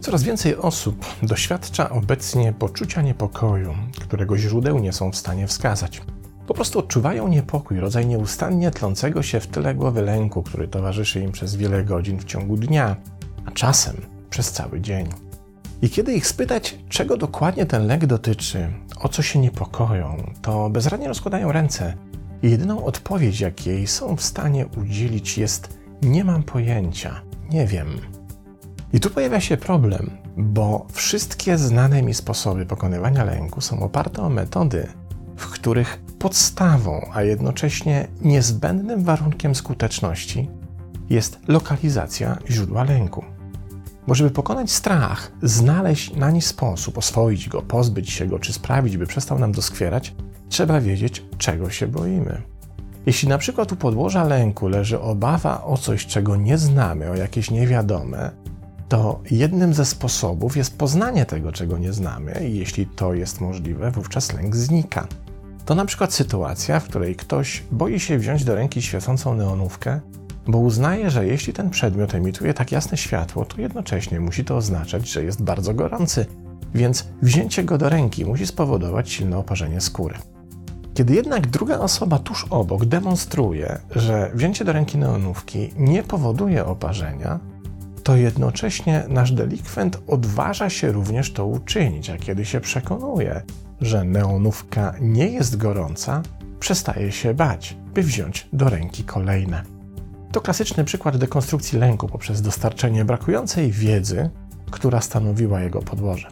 Coraz więcej osób doświadcza obecnie poczucia niepokoju, którego źródeł nie są w stanie wskazać. Po prostu odczuwają niepokój, rodzaj nieustannie tlącego się w tyle głowy lęku, który towarzyszy im przez wiele godzin w ciągu dnia, a czasem przez cały dzień. I kiedy ich spytać, czego dokładnie ten lęk dotyczy, o co się niepokoją, to bezradnie rozkładają ręce i jedyną odpowiedź, jakiej są w stanie udzielić, jest: Nie mam pojęcia, nie wiem. I tu pojawia się problem, bo wszystkie znane mi sposoby pokonywania lęku są oparte o metody, w których podstawą, a jednocześnie niezbędnym warunkiem skuteczności jest lokalizacja źródła lęku. Bo żeby pokonać strach, znaleźć nań sposób, oswoić go, pozbyć się go, czy sprawić, by przestał nam doskwierać, trzeba wiedzieć, czego się boimy. Jeśli na przykład u podłoża lęku leży obawa o coś, czego nie znamy, o jakieś niewiadome, to jednym ze sposobów jest poznanie tego, czego nie znamy, i jeśli to jest możliwe, wówczas lęk znika. To na przykład sytuacja, w której ktoś boi się wziąć do ręki świecącą neonówkę, bo uznaje, że jeśli ten przedmiot emituje tak jasne światło, to jednocześnie musi to oznaczać, że jest bardzo gorący, więc wzięcie go do ręki musi spowodować silne oparzenie skóry. Kiedy jednak druga osoba tuż obok demonstruje, że wzięcie do ręki neonówki nie powoduje oparzenia, to jednocześnie nasz delikwent odważa się również to uczynić, a kiedy się przekonuje, że neonówka nie jest gorąca, przestaje się bać, by wziąć do ręki kolejne. To klasyczny przykład dekonstrukcji lęku poprzez dostarczenie brakującej wiedzy, która stanowiła jego podłoże.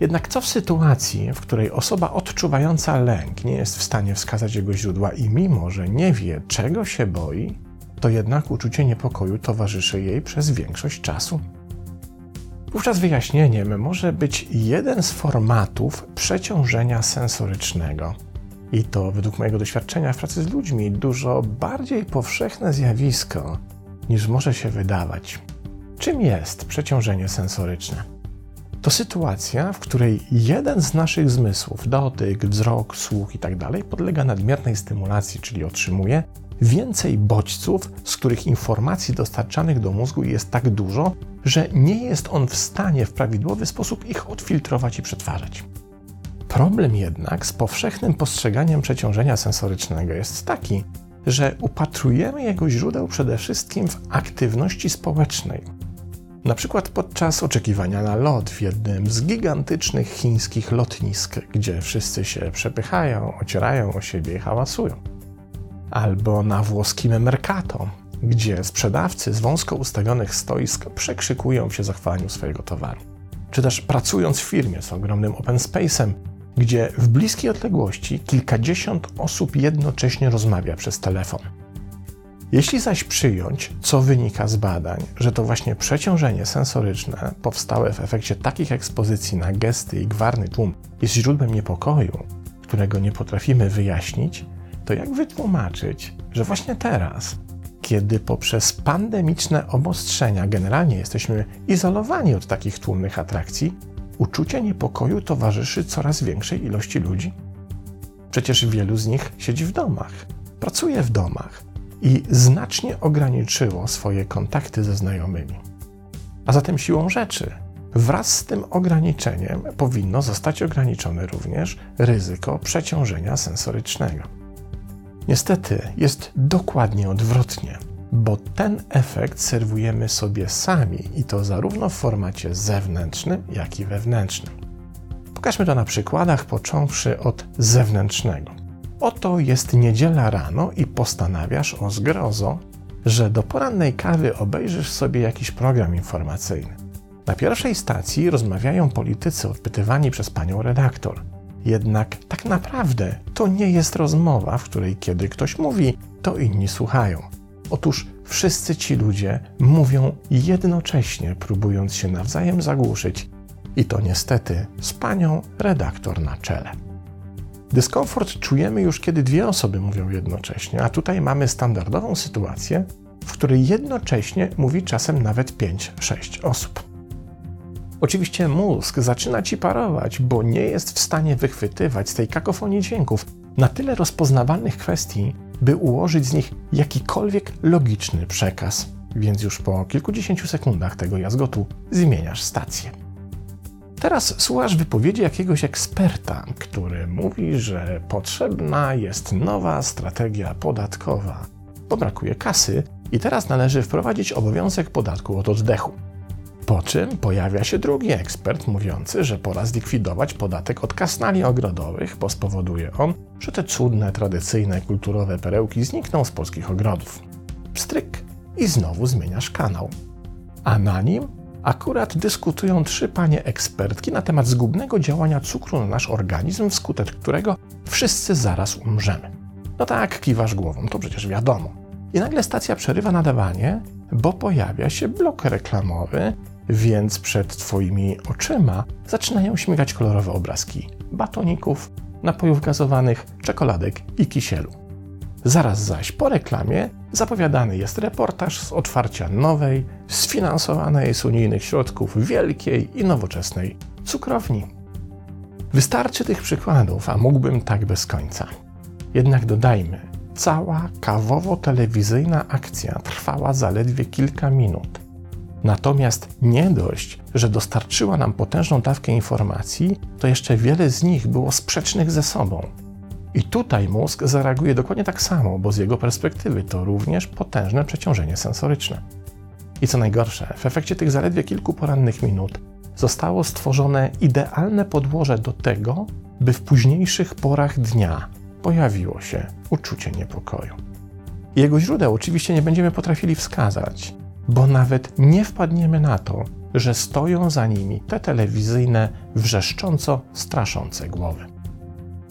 Jednak co w sytuacji, w której osoba odczuwająca lęk nie jest w stanie wskazać jego źródła i mimo, że nie wie, czego się boi, to jednak uczucie niepokoju towarzyszy jej przez większość czasu? Wówczas wyjaśnieniem może być jeden z formatów przeciążenia sensorycznego. I to, według mojego doświadczenia w pracy z ludźmi, dużo bardziej powszechne zjawisko niż może się wydawać. Czym jest przeciążenie sensoryczne? To sytuacja, w której jeden z naszych zmysłów, dotyk, wzrok, słuch itd., tak podlega nadmiernej stymulacji, czyli otrzymuje więcej bodźców, z których informacji dostarczanych do mózgu jest tak dużo, że nie jest on w stanie w prawidłowy sposób ich odfiltrować i przetwarzać. Problem jednak z powszechnym postrzeganiem przeciążenia sensorycznego jest taki, że upatrujemy jego źródeł przede wszystkim w aktywności społecznej. Na przykład podczas oczekiwania na lot w jednym z gigantycznych chińskich lotnisk, gdzie wszyscy się przepychają, ocierają o siebie i hałasują albo na włoskim Mercato, gdzie sprzedawcy z wąsko ustawionych stoisk przekrzykują się zachwalaniu swojego towaru. Czy też pracując w firmie z ogromnym open space'em, gdzie w bliskiej odległości kilkadziesiąt osób jednocześnie rozmawia przez telefon. Jeśli zaś przyjąć, co wynika z badań, że to właśnie przeciążenie sensoryczne powstałe w efekcie takich ekspozycji na gesty i gwarny tłum jest źródłem niepokoju, którego nie potrafimy wyjaśnić, to jak wytłumaczyć, że właśnie teraz, kiedy poprzez pandemiczne obostrzenia generalnie jesteśmy izolowani od takich tłumnych atrakcji, uczucie niepokoju towarzyszy coraz większej ilości ludzi? Przecież wielu z nich siedzi w domach, pracuje w domach i znacznie ograniczyło swoje kontakty ze znajomymi. A zatem siłą rzeczy, wraz z tym ograniczeniem powinno zostać ograniczone również ryzyko przeciążenia sensorycznego. Niestety jest dokładnie odwrotnie, bo ten efekt serwujemy sobie sami i to zarówno w formacie zewnętrznym, jak i wewnętrznym. Pokażmy to na przykładach, począwszy od zewnętrznego. Oto jest niedziela rano i postanawiasz o zgrozo, że do porannej kawy obejrzysz sobie jakiś program informacyjny. Na pierwszej stacji rozmawiają politycy odpytywani przez panią redaktor. Jednak tak naprawdę to nie jest rozmowa, w której kiedy ktoś mówi, to inni słuchają. Otóż wszyscy ci ludzie mówią jednocześnie, próbując się nawzajem zagłuszyć, i to niestety z panią redaktor na czele. Dyskomfort czujemy już, kiedy dwie osoby mówią jednocześnie, a tutaj mamy standardową sytuację, w której jednocześnie mówi czasem nawet 5-6 osób. Oczywiście mózg zaczyna ci parować, bo nie jest w stanie wychwytywać z tej kakofonii dźwięków na tyle rozpoznawalnych kwestii, by ułożyć z nich jakikolwiek logiczny przekaz. Więc już po kilkudziesięciu sekundach tego jazgotu zmieniasz stację. Teraz słuchasz wypowiedzi jakiegoś eksperta, który mówi, że potrzebna jest nowa strategia podatkowa, bo brakuje kasy i teraz należy wprowadzić obowiązek podatku od oddechu. Po czym pojawia się drugi ekspert mówiący, że pora zlikwidować podatek od kasnali ogrodowych, bo spowoduje on, że te cudne, tradycyjne, kulturowe perełki znikną z polskich ogrodów. Pstryk i znowu zmieniasz kanał. A na nim akurat dyskutują trzy panie ekspertki na temat zgubnego działania cukru na nasz organizm, wskutek którego wszyscy zaraz umrzemy. No tak, kiwasz głową, to przecież wiadomo. I nagle stacja przerywa nadawanie, bo pojawia się blok reklamowy, więc przed Twoimi oczyma zaczynają śmigać kolorowe obrazki batoników, napojów gazowanych, czekoladek i kisielu. Zaraz zaś po reklamie zapowiadany jest reportaż z otwarcia nowej, sfinansowanej z unijnych środków wielkiej i nowoczesnej cukrowni. Wystarczy tych przykładów, a mógłbym tak bez końca. Jednak dodajmy, cała kawowo-telewizyjna akcja trwała zaledwie kilka minut. Natomiast nie dość, że dostarczyła nam potężną dawkę informacji, to jeszcze wiele z nich było sprzecznych ze sobą. I tutaj mózg zareaguje dokładnie tak samo, bo z jego perspektywy to również potężne przeciążenie sensoryczne. I co najgorsze, w efekcie tych zaledwie kilku porannych minut zostało stworzone idealne podłoże do tego, by w późniejszych porach dnia pojawiło się uczucie niepokoju. Jego źródeł oczywiście nie będziemy potrafili wskazać, bo nawet nie wpadniemy na to, że stoją za nimi te telewizyjne, wrzeszcząco straszące głowy.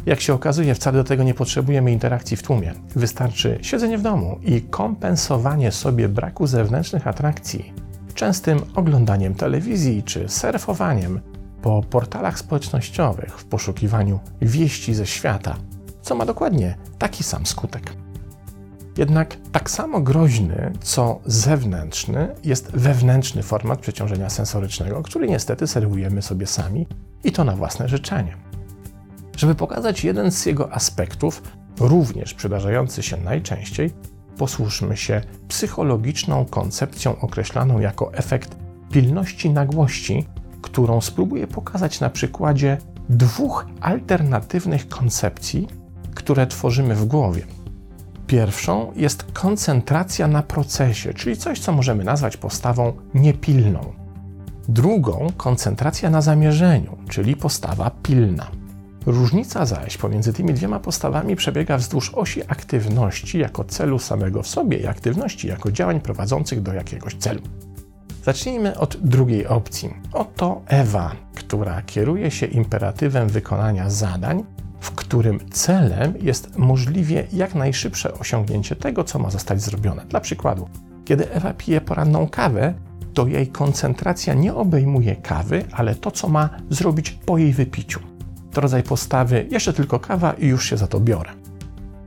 Jak się okazuje, wcale do tego nie potrzebujemy interakcji w tłumie. Wystarczy siedzenie w domu i kompensowanie sobie braku zewnętrznych atrakcji częstym oglądaniem telewizji czy surfowaniem po portalach społecznościowych w poszukiwaniu wieści ze świata, co ma dokładnie taki sam skutek. Jednak tak samo groźny, co zewnętrzny, jest wewnętrzny format przeciążenia sensorycznego, który niestety serwujemy sobie sami i to na własne życzenie. Żeby pokazać jeden z jego aspektów, również przydarzający się najczęściej, posłuszmy się psychologiczną koncepcją określaną jako efekt pilności nagłości, którą spróbuję pokazać na przykładzie dwóch alternatywnych koncepcji, które tworzymy w głowie. Pierwszą jest koncentracja na procesie, czyli coś, co możemy nazwać postawą niepilną. Drugą koncentracja na zamierzeniu, czyli postawa pilna. Różnica zaś pomiędzy tymi dwiema postawami przebiega wzdłuż osi aktywności jako celu samego w sobie i aktywności jako działań prowadzących do jakiegoś celu. Zacznijmy od drugiej opcji. Oto Ewa, która kieruje się imperatywem wykonania zadań, w którym celem jest możliwie jak najszybsze osiągnięcie tego, co ma zostać zrobione. Dla przykładu, kiedy Ewa pije poranną kawę, to jej koncentracja nie obejmuje kawy, ale to, co ma zrobić po jej wypiciu to rodzaj postawy, jeszcze tylko kawa i już się za to biorę.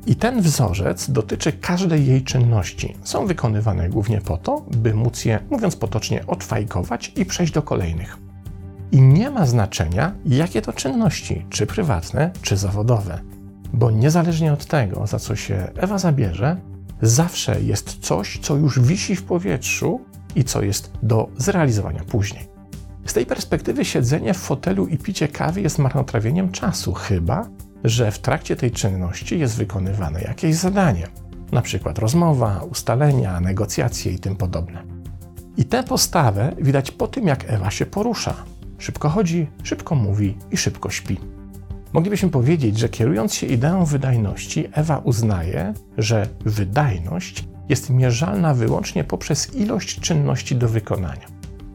I ten wzorzec dotyczy każdej jej czynności. Są wykonywane głównie po to, by móc je, mówiąc potocznie, odfajkować i przejść do kolejnych. I nie ma znaczenia, jakie to czynności, czy prywatne, czy zawodowe, bo niezależnie od tego, za co się Ewa zabierze, zawsze jest coś, co już wisi w powietrzu i co jest do zrealizowania później. Z tej perspektywy siedzenie w fotelu i picie kawy jest marnotrawieniem czasu, chyba że w trakcie tej czynności jest wykonywane jakieś zadanie, na przykład rozmowa, ustalenia, negocjacje i tym podobne. I tę postawę widać po tym, jak Ewa się porusza. Szybko chodzi, szybko mówi i szybko śpi. Moglibyśmy powiedzieć, że kierując się ideą wydajności, Ewa uznaje, że wydajność jest mierzalna wyłącznie poprzez ilość czynności do wykonania.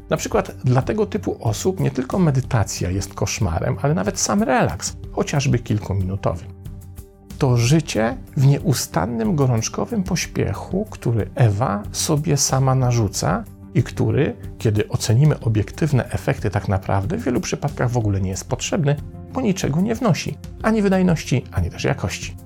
Na przykład dla tego typu osób nie tylko medytacja jest koszmarem, ale nawet sam relaks, chociażby kilkuminutowy. To życie w nieustannym gorączkowym pośpiechu, który Ewa sobie sama narzuca i który, kiedy ocenimy obiektywne efekty, tak naprawdę w wielu przypadkach w ogóle nie jest potrzebny, bo niczego nie wnosi ani wydajności, ani też jakości.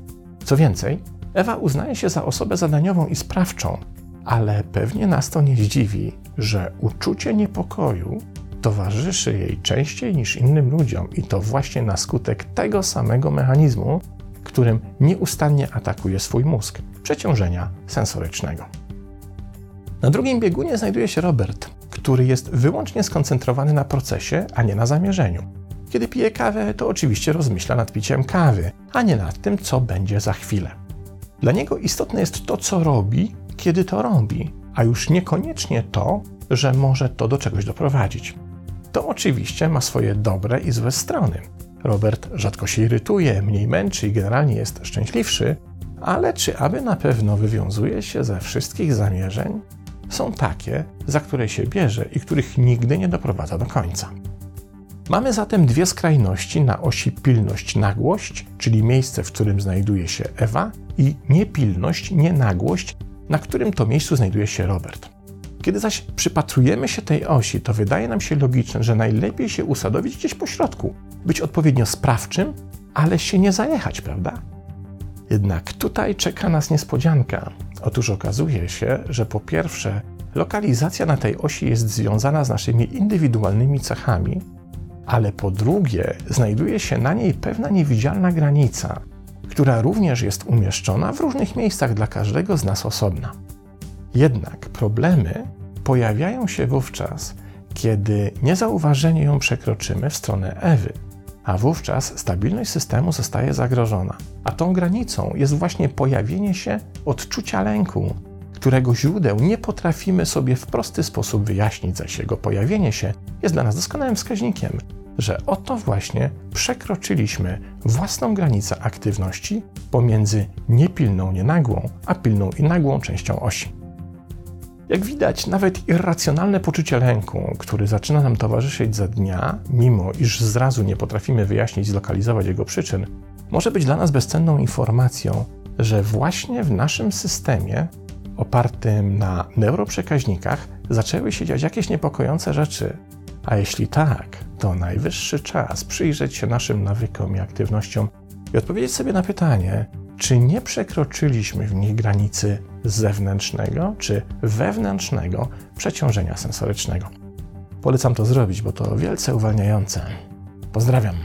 Co więcej, Ewa uznaje się za osobę zadaniową i sprawczą, ale pewnie nas to nie zdziwi, że uczucie niepokoju towarzyszy jej częściej niż innym ludziom i to właśnie na skutek tego samego mechanizmu, którym nieustannie atakuje swój mózg przeciążenia sensorycznego. Na drugim biegunie znajduje się Robert, który jest wyłącznie skoncentrowany na procesie, a nie na zamierzeniu. Kiedy pije kawę, to oczywiście rozmyśla nad piciem kawy, a nie nad tym, co będzie za chwilę. Dla niego istotne jest to, co robi, kiedy to robi, a już niekoniecznie to, że może to do czegoś doprowadzić. To oczywiście ma swoje dobre i złe strony. Robert rzadko się irytuje, mniej męczy i generalnie jest szczęśliwszy, ale czy aby na pewno wywiązuje się ze wszystkich zamierzeń? Są takie, za które się bierze i których nigdy nie doprowadza do końca. Mamy zatem dwie skrajności na osi pilność-nagłość, czyli miejsce, w którym znajduje się Ewa, i niepilność, nienagłość, na którym to miejscu znajduje się Robert. Kiedy zaś przypatrujemy się tej osi, to wydaje nam się logiczne, że najlepiej się usadowić gdzieś po środku, być odpowiednio sprawczym, ale się nie zajechać, prawda? Jednak tutaj czeka nas niespodzianka. Otóż okazuje się, że po pierwsze, lokalizacja na tej osi jest związana z naszymi indywidualnymi cechami, ale po drugie, znajduje się na niej pewna niewidzialna granica, która również jest umieszczona w różnych miejscach dla każdego z nas osobna. Jednak problemy pojawiają się wówczas, kiedy niezauważenie ją przekroczymy w stronę Ewy, a wówczas stabilność systemu zostaje zagrożona. A tą granicą jest właśnie pojawienie się odczucia lęku, którego źródeł nie potrafimy sobie w prosty sposób wyjaśnić, zaś jego pojawienie się jest dla nas doskonałym wskaźnikiem, że oto właśnie przekroczyliśmy własną granicę aktywności pomiędzy niepilną, nienagłą, a pilną i nagłą częścią osi. Jak widać, nawet irracjonalne poczucie lęku, który zaczyna nam towarzyszyć za dnia, mimo iż zrazu nie potrafimy wyjaśnić, zlokalizować jego przyczyn, może być dla nas bezcenną informacją, że właśnie w naszym systemie opartym na neuroprzekaźnikach zaczęły się dziać jakieś niepokojące rzeczy. A jeśli tak, to najwyższy czas przyjrzeć się naszym nawykom i aktywnościom i odpowiedzieć sobie na pytanie, czy nie przekroczyliśmy w nich granicy zewnętrznego czy wewnętrznego przeciążenia sensorycznego. Polecam to zrobić, bo to wielce uwalniające. Pozdrawiam.